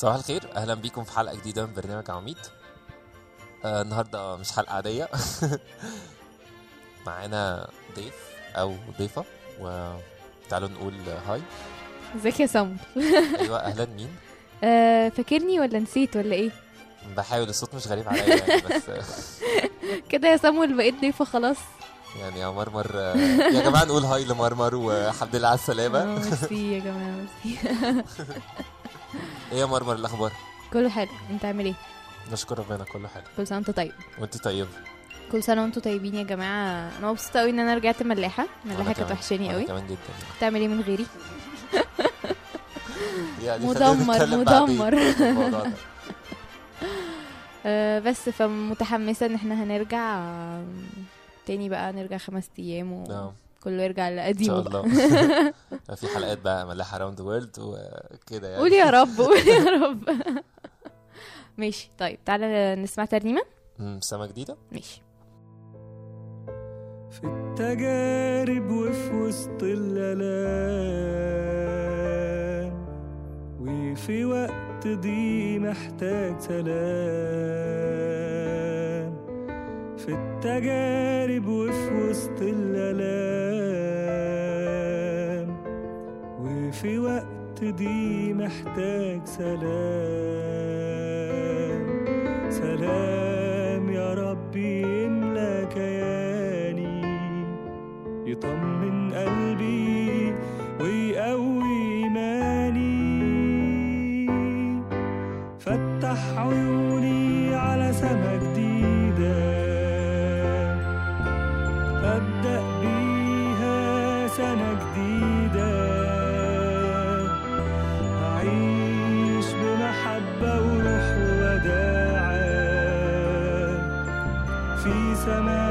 صباح الخير. أهلا بيكم في حلقة جديدة من برنامج عميد. آه النهارده مش حلقة عادية. معانا ضيف أو ضيفة وتعالوا نقول هاي. ازيك يا سمر؟ أيوه أهلا مين؟ آه فاكرني ولا نسيت ولا إيه؟ بحاول الصوت مش غريب عليا يعني بس آه، كده يا سمر بقيت ضيفة خلاص. يعني يا مرمر آه، يا جماعة نقول هاي لمرمر والحمد لله على آه، السلامه ميرسي يا جماعة ميرسي. إيه يا مرمر الأخبار؟ كله حلو. أنت عامل إيه؟ نشكر ربنا كله حلو. كل سنة وأنت طيب؟ وأنت طيب؟ كل سنة وأنتم طيبين يا جماعة. أنا مبسوطة قوي إن أنا رجعت ملاحة. ملاحة كانت. وحشاني قوي كمان جدا. بتعمل إيه من غيري؟ يعني مدمر مدمر. آه بس فمتحمسة إن إحنا هنرجع. تاني بقى نرجع خمس أيام نعم. وكله يرجع إن لقديمه شاء بقى. الله. في حلقات بقى ملاحة راوند وورلد وكده يعني. قول يا رب قول يا رب. ماشي طيب تعالى نسمع ترنيمة. سما جديدة؟ ماشي. في التجارب وفي وسط الآلام وفي وقت دي محتاج سلام. في التجارب وفي وسط الآلام. وفي وقت دي محتاج سلام. سلام يا ربي يملى كياني. يطمن قلبي ويقوي إيماني. فتح عيوني في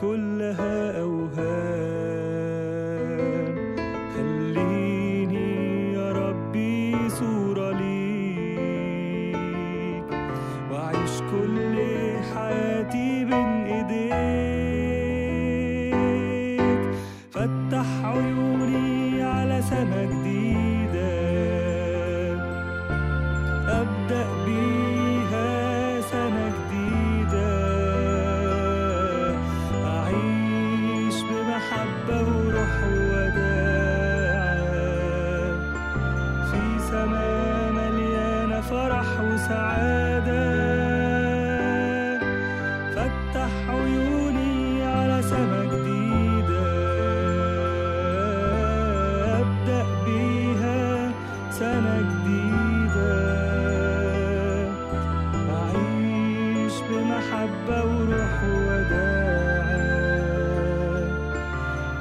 كلها أوهام.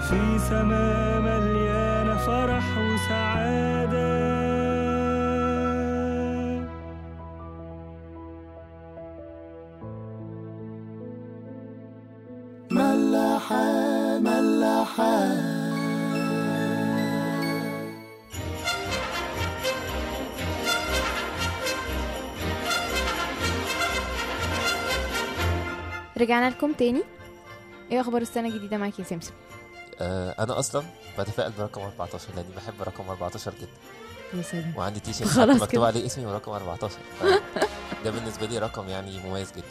في سماء مليانة فرح وسعادة ملاحة ملاحة رجعنا لكم تاني. إيه أخبار السنة الجديدة معاك يا سمسم؟ أنا أصلا بتفائل برقم 14 لأني بحب رقم 14 جدا. يا سلام. وعندي تي شيرت مكتوب. عليه اسمي ورقم 14 ف- ده بالنسبة لي رقم يعني مميز جدا.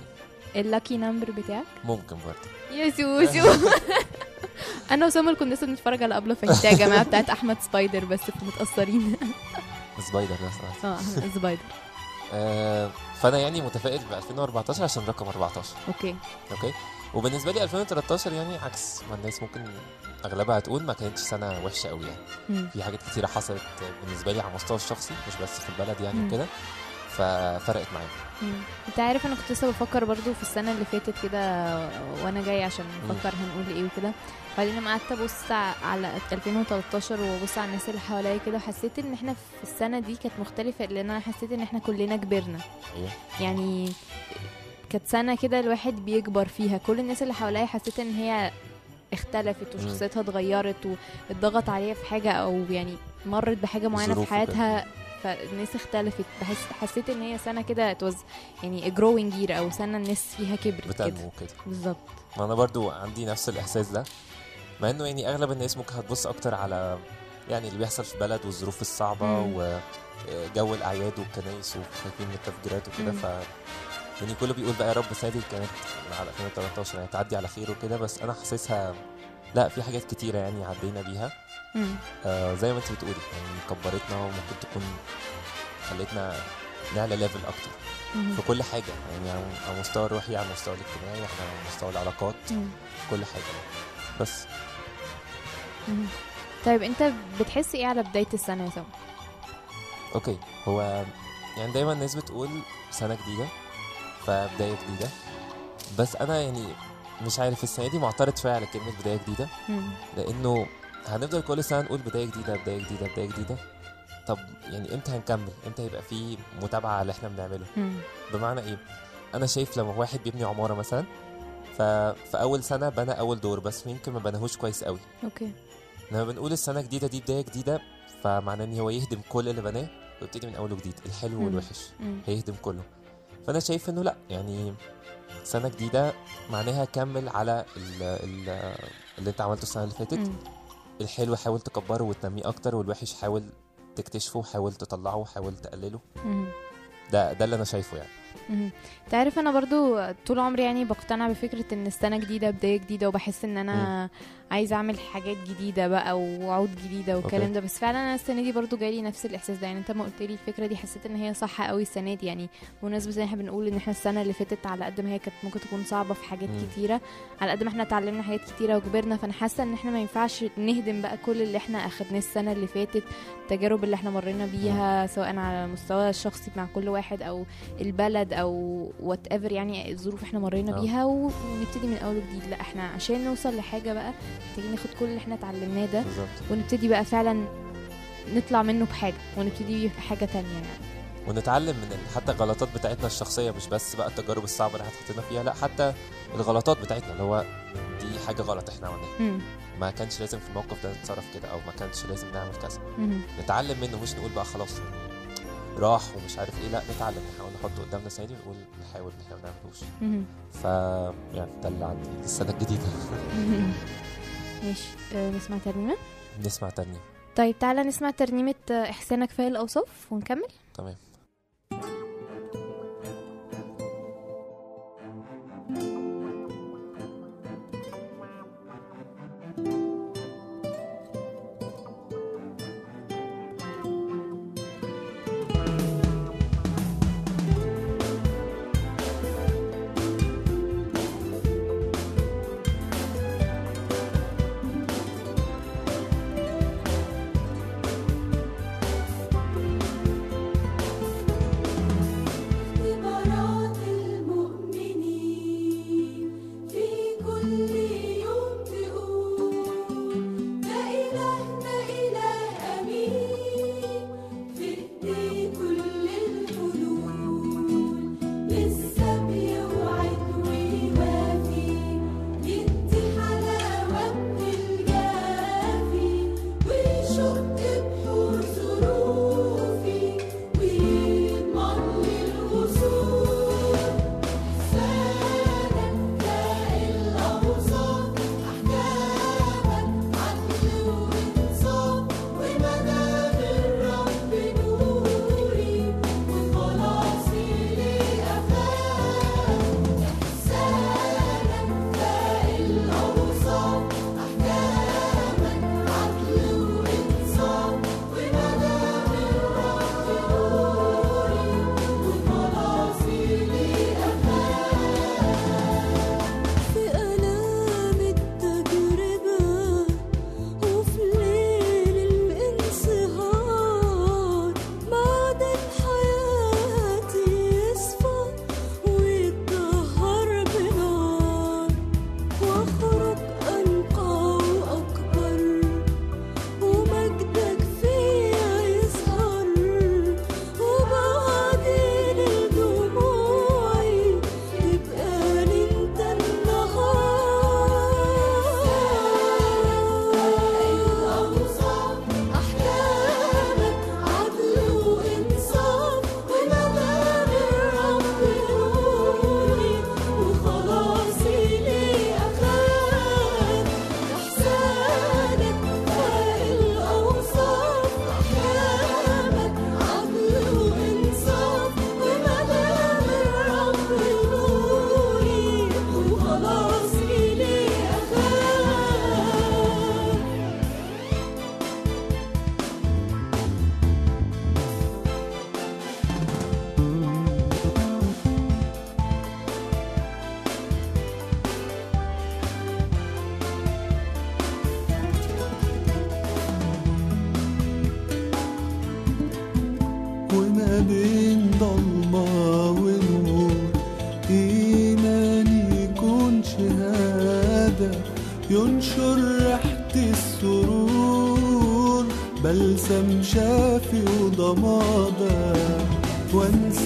ال lucky number بتاعك؟ ممكن برضه. يا سوسو أنا وسمر كنا لسه بنتفرج على أبلة فاهيتا يا جماعة بتاعت أحمد سبايدر بس متأثرين. سبايدر بس آه سبايدر. آه فأنا يعني متفائل ب 2014 عشان رقم 14 okay. okay؟ وبالنسبة لي 2013 يعني عكس. ما الناس ممكن أغلبها هتقول ما كانتش سنة وحشة قوي يعني. مم. في حاجات كتيرة حصلت بالنسبة لي على المستوى الشخصي مش بس في البلد يعني. وكده ففرقت معايا. أنت عارف أنا كنت لسه بفكر برضو في السنة اللي فاتت كده وأنا جاي عشان نفكر هنقول إيه وكده. بعدين لما قعدت أبص على 2013 وأبص على الناس اللي حواليا كده حسيت إن إحنا في السنة دي كانت مختلفة لأن أنا حسيت إن إحنا كلنا كبرنا. أيوه. يعني كانت سنة كده الواحد بيكبر فيها. كل الناس اللي حواليا حسيت إن هي اختلفت. وشخصيتها اتغيرت واتضغط عليها في حاجة أو يعني مرت بحاجة معينة في. حياتها فالناس اختلفت بحس حسيت إن هي سنة كده توز يعني growing year أو سنة الناس فيها كبرت كده بتنمو كده بالظبط ما أنا برضو عندي نفس الإحساس ده مع إنه يعني أغلب الناس ممكن هتبص أكتر على يعني اللي بيحصل في البلد والظروف الصعبة مم. وجو الأعياد والكنايس وخايفين من التفجيرات وكده. ف يعني كله بيقول بقى يا رب السنة دي كانت على 2013 يعني تعدي على خير وكده بس أنا حاسسها لا في حاجات كتيرة يعني عدينا بيها. آه زي ما انت بتقولي يعني كبرتنا وممكن تكون خلتنا نعلى ليفل أكتر مم. في كل حاجة يعني على المستوى الروحي على المستوى الاجتماعي على مستوى العلاقات مم. كل حاجة بس مم. طيب انت بتحس إيه على بداية السنة يا أوكي هو يعني دايما الناس بتقول سنة جديدة فبدايه جديدة. بس أنا يعني مش عارف السنة دي معترض شوية على كلمة بداية جديدة. لأنه هنفضل كل سنة نقول بداية جديدة بداية جديدة بداية جديدة. طب يعني إمتى هنكمل؟ إمتى هيبقى في متابعة على اللي إحنا بنعمله. بمعنى إيه؟ أنا شايف لما واحد بيبني عمارة مثلا ففي أول سنة بنى أول دور بس يمكن ما بناهوش كويس قوي. أوكي. لما بنقول السنة الجديدة دي بداية جديدة فمعناه إن هو يهدم كل اللي بناه ويبتدي من اول وجديد الحلو. والوحش. هيهدم كله. فأنا شايف إنه لأ يعني سنة جديدة معناها كمل على ال ال اللي أنت عملته السنة اللي فاتت. الحلو حاول تكبره وتنميه أكتر والوحش حاول تكتشفه حاول تطلعه حاول تقلله. ده ده اللي أنا شايفه يعني. تعرف أنا برضو طول عمري يعني بقتنع بفكرة إن السنة جديدة بداية جديدة وبحس إن أنا عايزة أعمل حاجات جديدة بقى ووعود جديدة والكلام. ده. بس فعلا أنا السنة دي برضو جالي نفس الإحساس ده. يعني أنت ما قلت لي الفكرة دي حسيت إن هي صح قوي السنة دي. يعني بمناسبة إن إحنا بنقول إن إحنا السنة اللي فاتت على قد ما هي كانت ممكن تكون صعبة في حاجات مم. كتيرة على قد ما إحنا اتعلمنا حاجات كتيرة وكبرنا فأنا حاسة إن إحنا ما ينفعش نهدم بقى كل اللي إحنا أخدناه السنة اللي فاتت التجارب اللي إحنا مرينا بيها سواء على المستوى الشخصي مع كل واحد أو البلد. أو whatever يعني الظروف إحنا مرينا آه. بيها ونبتدي من اول وجديد لا إحنا عشان نوصل لحاجة بقى محتاجين ناخد كل اللي إحنا اتعلمناه ده ونبتدي بقى فعلا نطلع منه بحاجة ونبتدي بحاجه تانية يعني ونتعلم من حتى الغلطات بتاعتنا الشخصية مش بس بقى التجارب الصعبة اللي هتحطنا فيها لا حتى الغلطات بتاعتنا اللي هو دي حاجة غلط إحنا عملناها. ما كانش لازم في الموقف ده نتصرف كده أو ما كانش لازم نعمل كذا. نتعلم منه مش نقول بقى خلاص راح ومش عارف إيه. لا نتعلم نحاول نحطه قدامنا السنة دي ونقول نحاول ان إحنا ما نعملوش. ف يعني ده اللي عندي السنة الجديدة. ماشي. أه نسمع ترنيمة؟ نسمع ترنيم طيب تعالى نسمع ترنيمة آه، احسانك كفايه الأوصاف ونكمل. تمام.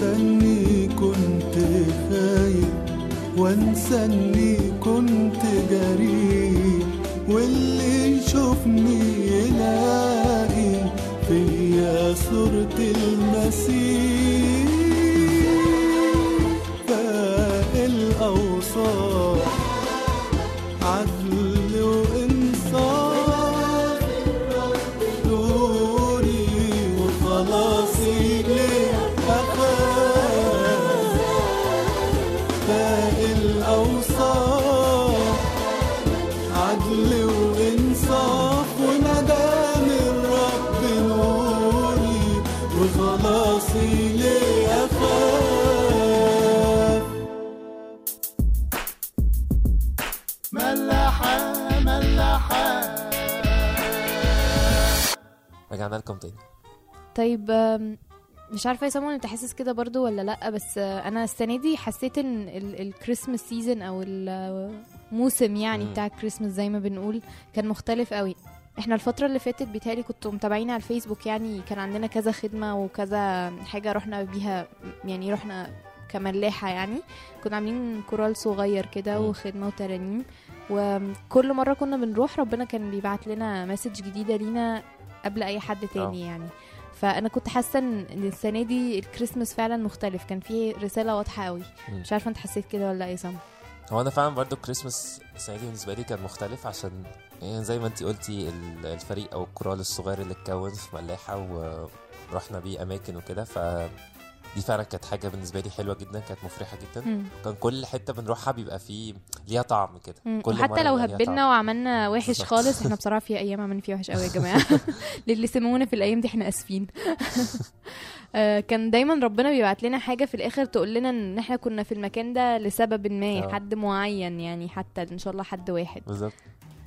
深。عدل وإنصاف وندم الرب نوري وخلاصي لأخاف ملاحة ملاحة. رجعنا لكم تاني. طيب مش عارفة يا سامون أنت حاسس كده برضو ولا لأ؟ بس أنا السنة دي حسيت إن ال- ال Christmas season أو الموسم يعني. بتاع الكريسماس زي ما بنقول كان مختلف قوي. إحنا الفترة اللي فاتت بيتهيألي كنتوا متابعين على الفيسبوك يعني كان عندنا كذا خدمة وكذا حاجة رحنا بيها يعني رحنا كملاحة يعني. كنا عاملين كورال صغير كده. وخدمة وترانيم. وكل مرة كنا بنروح ربنا كان بيبعت لنا message جديدة لينا قبل أي حد تاني يعني. فأنا كنت حاسة ان السنة دي الكريسماس فعلا مختلف. كان فيه رسالة واضحة قوي. مش عارفة أنت حسيت كده ولا لا يا سام هو أنا فعلا برضو الكريسماس السنة دي بالنسبة لي كان مختلف عشان يعني زي ما أنت قلتي ال- الفريق أو الكورال الصغير اللي اتكون في ملاحة ورحنا بيه أماكن وكده ف دي فعلا كانت حاجة بالنسبة لي حلوة جدا كانت مفرحة جدا مم. كان كل حتة بنروحها بيبقى فيه ليها طعم كده. كل وحتى مرة لو هبلنا. وعملنا وحش. خالص إحنا بصراحة في أيام عملنا فيها وحش قوي يا جماعة للي سمعونا في الأيام دي إحنا آسفين آه، كان دايما ربنا بيبعت لنا حاجة في الآخر تقول لنا إن إحنا كنا في المكان ده لسبب ما آه. حد معين يعني حتى إن شاء الله حد واحد بالظبط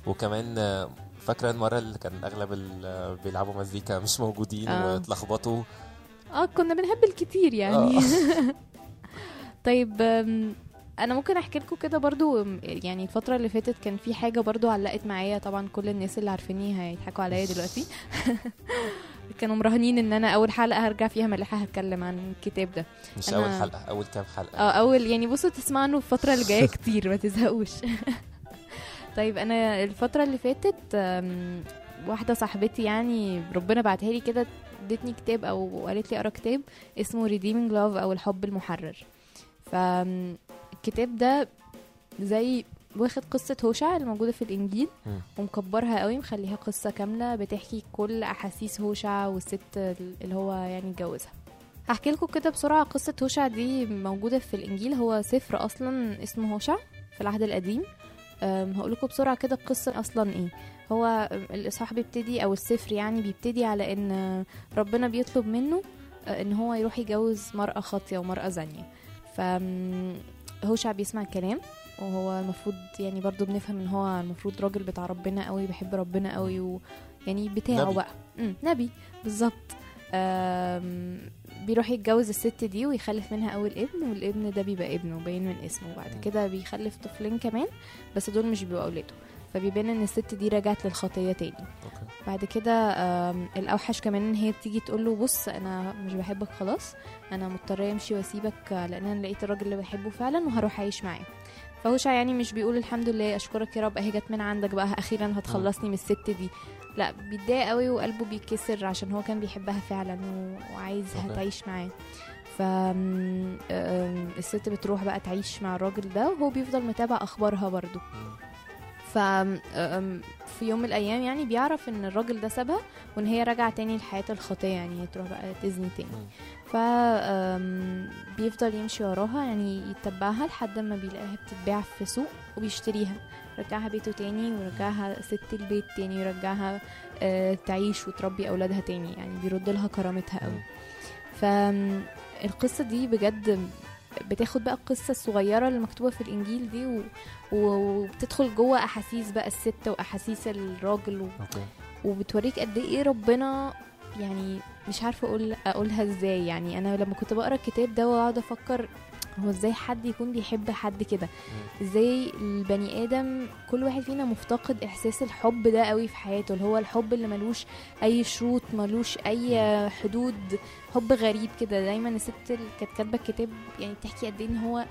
وكمان آه، فاكرة المرة اللي كان أغلب اللي بيلعبوا مزيكا مش موجودين آه. واتلخبطوا آه كنا بنهبل كتير يعني. آه. طيب أنا ممكن أحكي لكم كده برضو يعني الفترة اللي فاتت كان في حاجة برضو علقت معايا طبعا كل الناس اللي عارفيني هيضحكوا عليا دلوقتي. كانوا مراهنين إن أنا أول حلقة هرجع فيها ملحة هتكلم عن الكتاب ده. مش أنا- أول حلقة أول كام حلقة. آه أول يعني بصوا تسمعوا عنه الفترة اللي جاية كتير ما تزهقوش. طيب أنا الفترة اللي فاتت واحدة صاحبتي يعني ربنا بعتها لي كده ادتني كتاب أو قالت لي اقرا كتاب اسمه Redeeming Love أو الحب المحرر. فالكتاب ده زي واخد قصة هوشع الموجودة في الإنجيل. ومكبرها قوي مخليها قصة كاملة بتحكي كل أحاسيس هوشع والست اللي هو يعني اتجوزها. هحكي لكم كده بسرعة قصة هوشع دي موجودة في الإنجيل. هو سفر أصلا اسمه هوشع في العهد القديم. هقول لكم بسرعة كده القصة أصلا إيه هو الإصحاح بيبتدي أو السفر يعني بيبتدي على إن ربنا بيطلب منه آه، إن هو يروح يجوز مرأة خاطية ومرأة زانية فهوشع بيسمع الكلام وهو المفروض يعني برضو بنفهم إن هو المفروض راجل بتاع ربنا قوي بيحب ربنا قوي ويعني بتاعه نبي. بقى. نبي بالظبط بيروح يتجوز الست دي ويخلف منها أول ابن والابن ده بيبقى ابنه باين من اسمه وبعد. كده بيخلف طفلين كمان بس دول مش بيبقوا أولاده. فبيبان إن الست دي رجعت للخطية تاني. بعد كده الأوحش كمان إن هي بتيجي تقول له بص أنا مش بحبك خلاص أنا مضطرة أمشي وأسيبك لأن أنا لقيت الراجل اللي بحبه فعلا وهروح أعيش معاه. فهوشع يعني مش بيقول الحمد لله أشكرك يا رب أهي جت من عندك بقى أخيرا هتخلصني من الست دي. لا بيتضايق قوي وقلبه بيتكسر عشان هو كان بيحبها فعلا وعايزها. تعيش معاه ف الست بتروح بقى تعيش مع الراجل ده وهو بيفضل متابع أخبارها برضو مم. ف في يوم من الأيام يعني بيعرف إن الراجل ده سابها وإن هي راجعة تاني لحياة الخطية يعني هي تروح بقى تزني تاني. ف بيفضل يمشي وراها يعني يتبعها لحد ما بيلاقيها بتتباع في سوق وبيشتريها يرجعها بيته تاني ويرجعها ست البيت تاني ويرجعها آه، تعيش وتربي أولادها تاني. يعني بيرد لها كرامتها قوي. مم. فالقصة دي بجد بتاخد بقى القصة الصغيرة اللي مكتوبة في الإنجيل دي و... وبتدخل جوه أحاسيس بقى الست وأحاسيس الراجل و... وبتوريك قد إيه ربنا يعني مش عارفة أقول أقولها إزاي. يعني أنا لما كنت بقرأ الكتاب ده وأقعد أفكر هو إزاي حد يكون بيحب حد كده؟ إزاي البني آدم كل واحد فينا مفتقد إحساس الحب ده قوي في حياته؟ اللي هو الحب اللي ملوش أي شروط ملوش أي حدود حب غريب كده. دايما الست اللي كانت كاتبة الكتاب يعني بتحكي قد إيه إن هو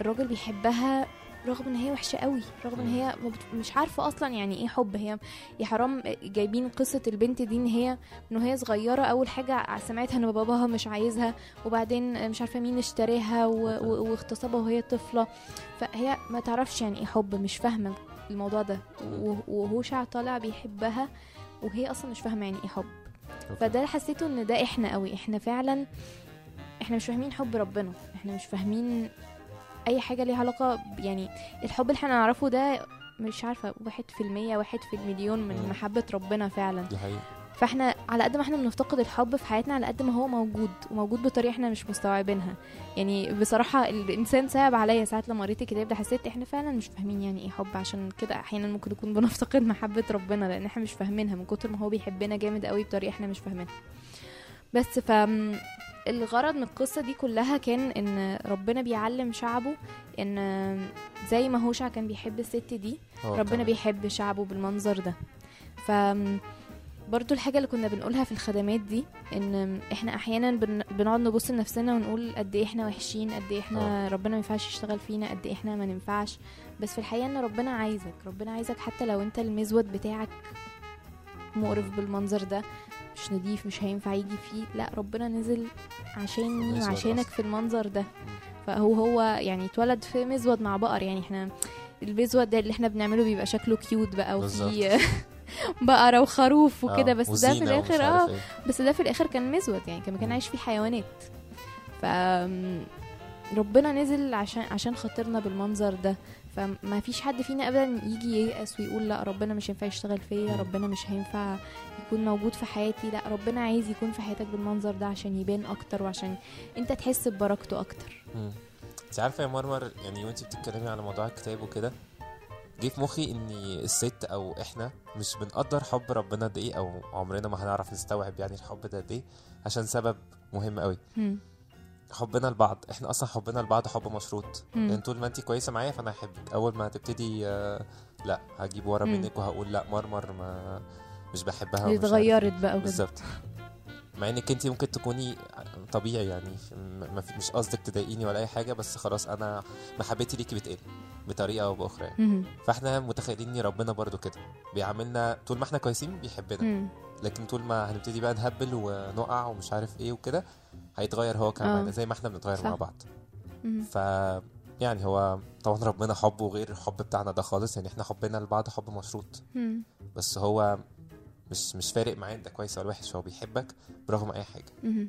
الراجل بيحبها رغم إن هي وحشة قوي رغم إن هي مش عارفة أصلا يعني إيه حب هي يا حرام جايبين قصة البنت دي إن هي إن هي صغيرة أول حاجة سمعتها إن باباها مش عايزها وبعدين مش عارفة مين اشتراها واغتصبها وهي طفلة. فهي ما تعرفش يعني إيه حب مش فاهمة الموضوع ده. وهوشع طالع بيحبها وهي أصلا مش فاهمة يعني إيه حب. فده حسيته إن ده إحنا قوي إحنا فعلا إحنا مش فاهمين حب ربنا إحنا مش فاهمين أي حاجة ليها علاقة يعني الحب اللي إحنا نعرفه ده مش عارفة واحد في المية واحد في المليون من. محبة ربنا فعلا. دي حقيقة. فإحنا على قد ما إحنا بنفتقد الحب في حياتنا على قد ما هو موجود وموجود بطريقة إحنا مش مستوعبينها. يعني بصراحة الإنسان صعب عليا ساعات لما قريت الكتاب ده حسيت إحنا فعلا مش فاهمين يعني إيه حب. عشان كده أحيانا ممكن نكون بنفتقد محبة ربنا لأن إحنا مش فاهمينها من كتر ما هو بيحبنا جامد قوي بطريقة إحنا مش فاهمينها. بس ف الغرض من القصة دي كلها كان إن ربنا بيعلم شعبه إن زي ما هوشع كان بيحب الست دي هو ربنا كمان. بيحب شعبه بالمنظر ده. ف برضو الحاجة اللي كنا بنقولها في الخدمات دي إن إحنا أحيانا بن... بنقعد نبص لنفسنا ونقول قد إيه إحنا وحشين قد إيه إحنا ربنا ما ينفعش يشتغل فينا قد إيه إحنا ما ننفعش. بس في الحقيقة إن ربنا عايزك ربنا عايزك حتى لو أنت المزود بتاعك مقرف بالمنظر ده مش نضيف مش هينفع يجي فيه. لا ربنا نزل عشاني وعشانك. في المنظر ده. فهو هو يعني اتولد في مزود مع بقر. يعني إحنا المزود ده اللي إحنا بنعمله بيبقى شكله كيوت بقى وفي بقرة وخروف وكده. آه، بس ده في الآخر آه إيه. بس ده في الآخر كان مزود. يعني كان كان عايش فيه حيوانات. ف ربنا نزل عشان عشان خاطرنا بالمنظر ده فما فيش حد فينا ابدا يجي ييأس ويقول لا ربنا مش هينفع يشتغل فيا. ربنا مش هينفع يكون موجود في حياتي لا ربنا عايز يكون في حياتك بالمنظر ده عشان يبان أكتر وعشان أنت تحس ببركته أكتر. انت عارفة يا مرمر يعني وانت بتتكلمي على موضوع الكتاب وكده جه في مخي إن الست أو إحنا مش بنقدر حب ربنا قد إيه أو عمرنا ما هنعرف نستوعب يعني الحب ده قد إيه عشان سبب مهم قوي. حبنا لبعض إحنا أصلا حبنا لبعض حب مشروط مم. لأن طول ما انت كويسة معايا فأنا هحبك أول ما هتبتدي آه، لا هجيب ورا مم. منك وهقول لا مرمر ما مش بحبها ومش اتغيرت إيه. بقى وكده بالظبط مع إنك انت ممكن تكوني طبيعي يعني مش قصدك تضايقيني ولا أي حاجة بس خلاص أنا محبتي ليكي بتقل بطريقة أو بأخرى يعني. فإحنا متخيلين ربنا برضو كده بيعاملنا طول ما إحنا كويسين بيحبنا مم. لكن طول ما هنبتدي بقى نهبل ونقع ومش عارف إيه وكده هيتغير هو كمان آه. زي ما إحنا بنتغير. مع بعض مم. ف يعني هو طبعا ربنا حبه غير الحب بتاعنا ده خالص يعني إحنا حبنا لبعض حب مشروط مم. بس هو مش مش فارق معاه ده كويس ولا وحش هو بيحبك برغم اي حاجة.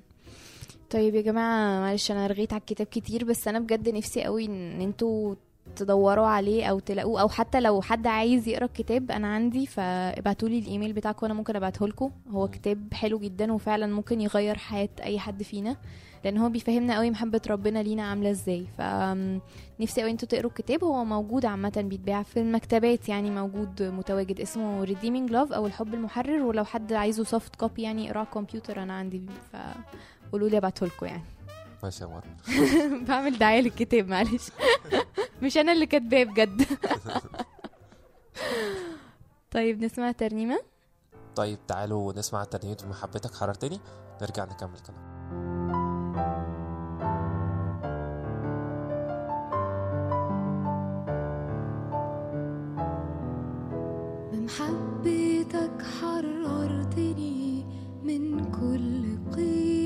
طيب يا جماعة معلش أنا رغيت على الكتاب كتير بس أنا بجد نفسي قوي إن أنتوا تدوروا عليه أو تلاقوه أو حتى لو حد عايز يقرأ الكتاب أنا عندي فابعتولي الإيميل بتاعكم وأنا ممكن أبعته لكم هو كتاب حلو جدا وفعلا ممكن يغير حياة أي حد فينا لأن هو بيفهمنا قوي محبة ربنا لينا عاملة إزاي. فنفسي قوي إنتوا تقروا الكتاب. هو موجود عامة بيتباع في المكتبات يعني موجود متواجد. اسمه Redeeming Love أو الحب المحرر ولو حد عايزه soft copy يعني يقرأه على الكمبيوتر أنا عندي. ف قولوا لي ابعته لكم يعني. ماشي يا مروه بعمل دعاية للكتاب معلش. مش أنا اللي كاتباه بجد. طيب نسمع ترنيمة؟ طيب تعالوا نسمع ترنيمة محبتك حررتني نرجع نكمل كلام. بمحبتك حررتني من كل قيد.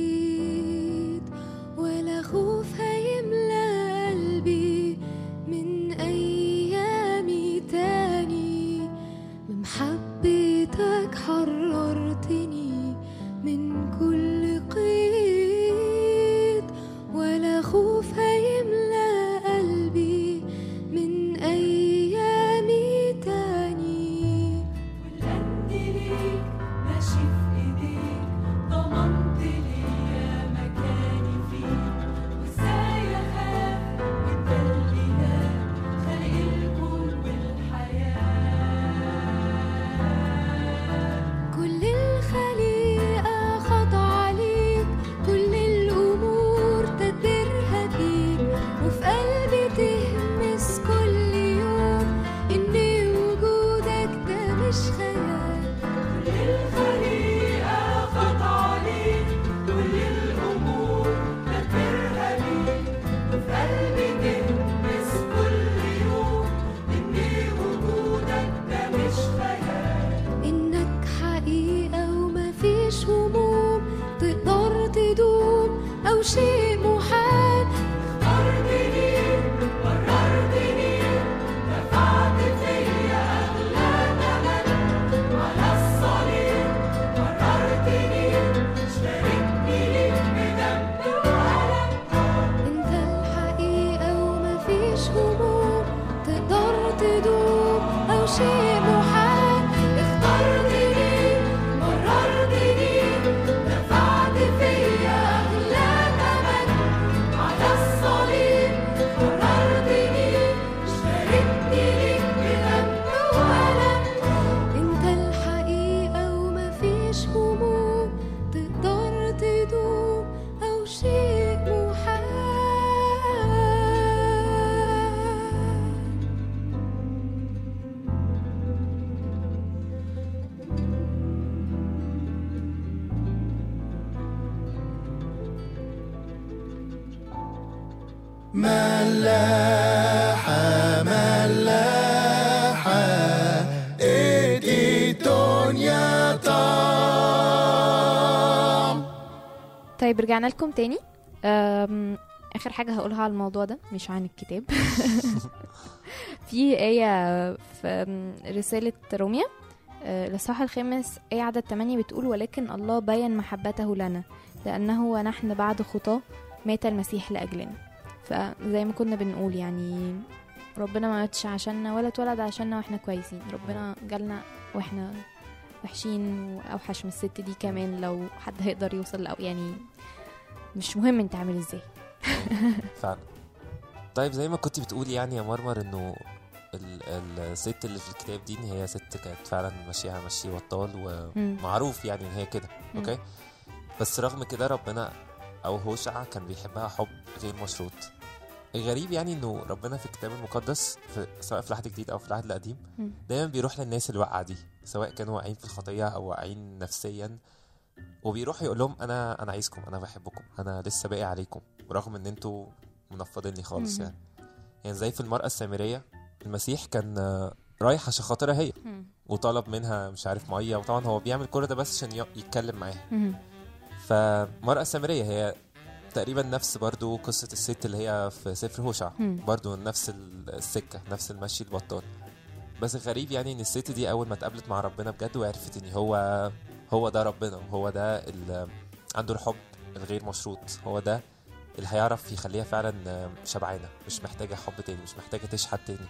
触不 طيب رجعنا لكم تاني. آخر حاجة هقولها على الموضوع ده مش عن الكتاب. في آية في أم، رسالة روميا أه، الإصحاح الخامس آية عدد 8 بتقول ولكن الله بين محبته لنا لأنه ونحن بعد خطاه مات المسيح لأجلنا. فزي ما كنا بنقول يعني ربنا ما ماتش عشاننا ولا اتولد عشاننا وإحنا كويسين. ربنا جالنا وإحنا وحشين وأوحش من الست دي كمان لو حد هيقدر يوصل لأو يعني مش مهم انت عامل إزاي فعلا طيب زي ما كنت بتقولي يعني يا مرمر إنه ال- الست اللي في الكتاب دي إن هي ست كانت فعلا ماشيها مشي بطال. ومعروف يعني إن هي كده. أوكي بس رغم كده ربنا أو هوشع كان بيحبها حب غير مشروط الغريب يعني إنه ربنا في الكتاب المقدس في سواء في العهد الجديد أو في العهد القديم. دايما بيروح للناس الواقعه دي سواء كانوا واقعين في الخطيه أو واقعين نفسيا وبيروح يقول لهم أنا أنا عايزكم أنا بحبكم أنا لسه باقي عليكم رغم إن أنتوا منفضيني خالص مم. يعني يعني زي في المرأة السامرية المسيح كان رايح عشان خاطرها هي. وطلب منها مش عارف مية وطبعا هو بيعمل كل ده بس عشان يتكلم معاها. فمرأة السامرية هي تقريبا نفس برضو قصة الست اللي هي في سفر هوشع. برضو نفس ال- السكة نفس المشي البطال بس الغريب يعني إن الست دي أول ما اتقابلت مع ربنا بجد وعرفت إن هو هو ده ربنا وهو ده اللي عنده الحب الغير مشروط هو ده اللي هيعرف يخليها فعلا شبعانة مش محتاجة حب تاني مش محتاجة تشحت تاني.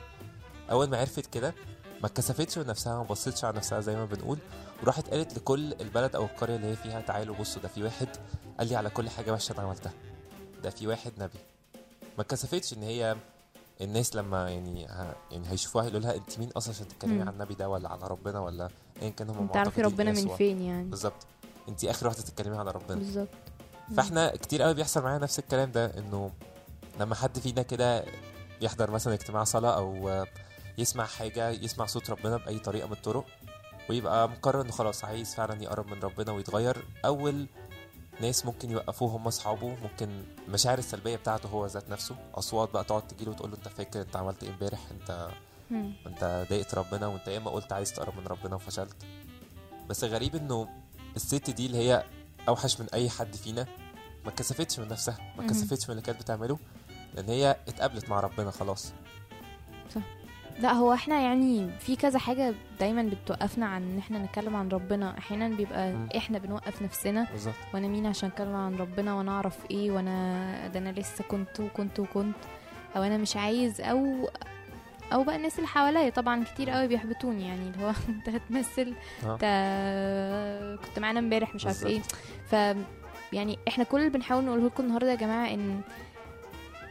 أول ما عرفت كده ما اتكسفتش من نفسها ما بصتش على نفسها زي ما بنقول وراحت قالت لكل البلد أو القرية اللي هي فيها تعالوا بصوا ده في واحد قال لي على كل حاجة وحشة أنا عملتها. ده في واحد نبي. ما اتكسفتش إن هي الناس لما يعني ه... يعني هيشوفوها يقولوا لها انت مين أصلا عشان تتكلمي. عن النبي ده ولا على ربنا ولا ايا كان هم تعرفي معتقدين ربنا إيه من. فين يعني بالظبط انت آخر واحدة تتكلمي على ربنا بالظبط فإحنا كتير قوي بيحصل معانا نفس الكلام ده إنه لما حد فينا كده يحضر مثلا اجتماع صلاة أو يسمع حاجة يسمع صوت ربنا بأي طريقة من الطرق ويبقى مقرر إنه خلاص عايز فعلا يقرب من ربنا ويتغير أول ناس ممكن يوقفوه هم أصحابه. ممكن المشاعر السلبية بتاعته هو ذات نفسه. أصوات بقى تقعد تجيله وتقول له أنت فاكر أنت عملت إيه امبارح؟ أنت مم. أنت ضايقت ربنا وأنت ياما قلت عايز تقرب من ربنا وفشلت. بس غريب إنه الست دي اللي هي أوحش من أي حد فينا ما اتكسفتش من نفسها ما مهم. اتكسفتش من اللي كانت بتعمله لأن هي اتقابلت مع ربنا خلاص. لا هو إحنا يعني في كذا حاجة دايما بتوقفنا عن إن إحنا نتكلم عن ربنا أحيانا بيبقى مم. إحنا بنوقف نفسنا بالظبط وأنا مين عشان أتكلم عن ربنا وأنا أعرف إيه وأنا ده أنا لسه كنت وكنت وكنت أو أنا مش عايز أو أو بقى الناس اللي حواليا طبعا كتير قوي بيحبطوني يعني اللي هو أنت هتمثل آه. أنت كنت معانا امبارح مش عارف إيه. ف يعني إحنا كل اللي بنحاول نقوله لكم النهارده يا جماعة إن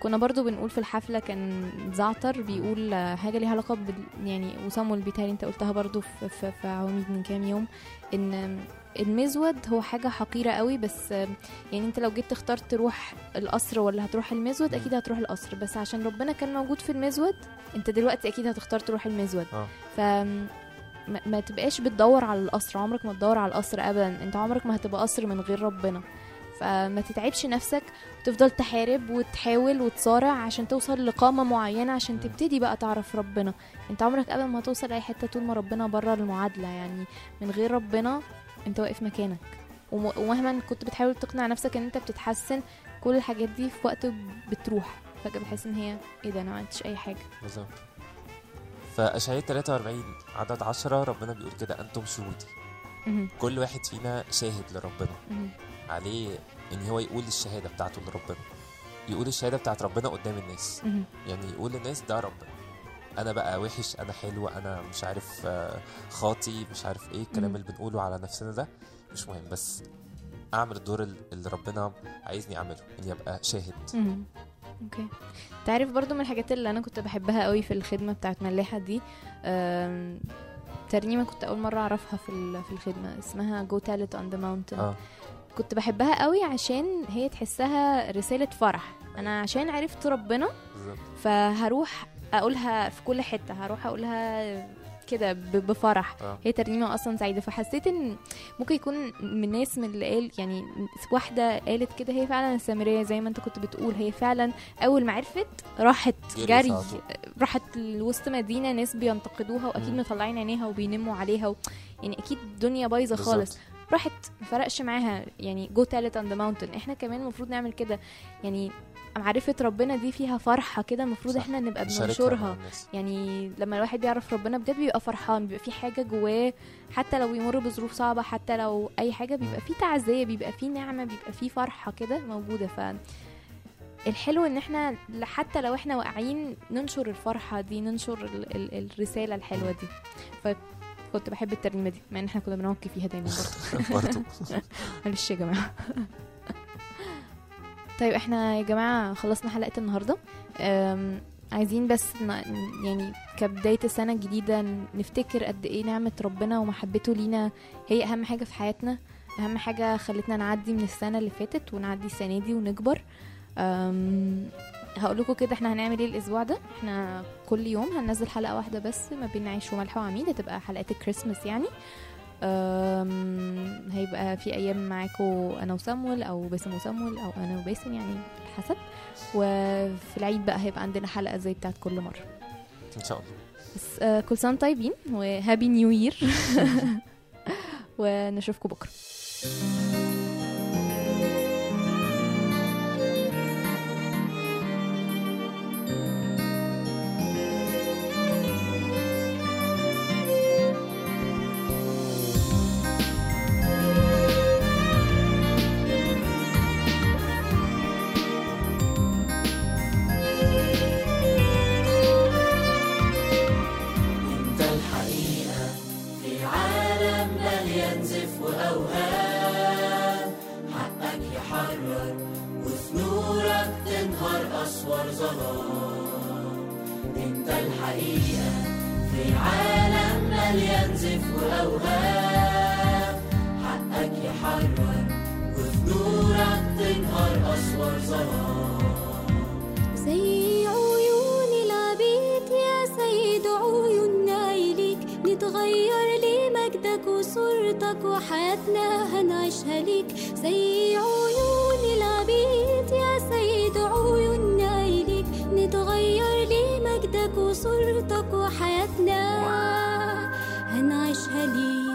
كنا برضو بنقول في الحفلة كان زعتر بيقول حاجة ليها علاقة بال يعني وصامويل بيتهيألي انت قلتها برضو في, في, في عواميد من كام يوم إن المزود هو حاجة حقيرة قوي بس يعني انت لو جيت تختار تروح القصر ولا هتروح المزود. أكيد هتروح القصر. بس عشان ربنا كان موجود في المزود انت دلوقتي أكيد هتختار تروح المزود. آه. ف ما تبقاش بتدور على القصر عمرك ما تدور على القصر ابدا. انت عمرك ما هتبقى قصر من غير ربنا. فما تتعبش نفسك وتفضل تحارب وتحاول وتصارع عشان توصل لقامة معينة عشان. تبتدي بقى تعرف ربنا انت عمرك ابدا ما توصل اي حتة طول ما ربنا بره المعادلة يعني من غير ربنا انت واقف مكانك وم- ومهما كنت بتحاول تقنع نفسك ان انت بتتحسن كل الحاجات دي في وقت بتروح فجأة بتحس ان هي إيه ده أنا ما عملتش أي حاجة بالظبط فأشعياء 43 عدد 10 ربنا بيقول كده أنتم شهودي. كل واحد فينا شاهد لربنا. عليه إن هو يقول الشهادة بتاعته لربنا. يقول الشهادة بتاعت ربنا قدام الناس. يعني يقول للناس ده ربنا أنا بقى وحش أنا حلو أنا مش عارف آه، خاطي مش عارف إيه الكلام. اللي بنقوله على نفسنا ده. مش مهم بس أعمل الدور ال- اللي ربنا عايزني أعمله اني ابقى شاهد. Okay. تعرف برضو من الحاجات اللي أنا كنت بحبها قوي في الخدمة بتاعت ملاحة دي ترنيمة كنت أول مرة أعرفها في في الخدمة اسمها Go Tell It on the Mountain كنت بحبها قوي عشان هي تحسها رسالة فرح. أنا عشان عرفت ربنا فهروح أقولها في كل حتة. هروح أقولها كده بفرح. آه. هي ترنيمة أصلا سعيدة. فحسيت إن ممكن يكون من ناس من اللي قال يعني واحدة قالت كده هي فعلا السامرية زي ما أنت كنت بتقول. هي فعلا أول ما عرفت راحت جري. راحت لوسط مدينة ناس بينتقدوها وأكيد. مطلعين عينيها وبينموا عليها و... يعني أكيد الدنيا بايظة خالص. راحت ما فرقش معاها يعني Go Tell It the Mountain إحنا كمان المفروض نعمل كده. يعني معرفة ربنا دي فيها فرحة كده المفروض. إحنا نبقى بننشرها. يعني لما الواحد بيعرف ربنا بجد بيبقى فرحان بيبقى في حاجة جواه. حتى لو بيمر بظروف صعبة حتى لو أي حاجة بيبقى في تعزية بيبقى في نعمة بيبقى في فرحة كده موجودة. ف الحلو إن إحنا حتى لو إحنا واقعين ننشر الفرحة دي ننشر ال ال الرسالة الحلوة دي. فكنت بحب الترنيمة دي مع إن إحنا كنا بنوكي فيها دايما برضه معلش يا جماعة. طيب إحنا يا جماعة خلصنا حلقة النهاردة. أم، عايزين بس يعني كبداية السنة الجديدة نفتكر قد إيه نعمة ربنا ومحبته لينا هي أهم حاجة في حياتنا أهم حاجة خلتنا نعدي من السنة اللي فاتت ونعدي السنة دي ونكبر. هقول لكم كده إحنا هنعمل إيه الأسبوع ده؟ إحنا كل يوم هننزل حلقة واحدة بس ما بين عيش وملح وعميد هتبقى حلقات الكريسماس يعني. هيبقى في أيام معاكم أنا وسامويل أو باسم وسامويل أو أنا وباسم يعني حسب. وفي العيد بقى هيبقى عندنا حلقة زي بتاعت كل مرة. إن شاء الله. بس آه، كل سنة طيبين وهابي نيو يير ونشوفكم بكرة. مليان زف وأوهام حقك يحرر وفي نورك تنهار أسوار ظلام إنت الحقيقة في عالم مليان زف وأوهام حقك يحرر وفي نورك تنهار أسوار ظلام وصورتك وحياتنا هنعيشها ليك زي عيون العبيد يا سيد عيوننا إليك نتغير لمجدك وصورتك وحياتنا هنعيشها ليك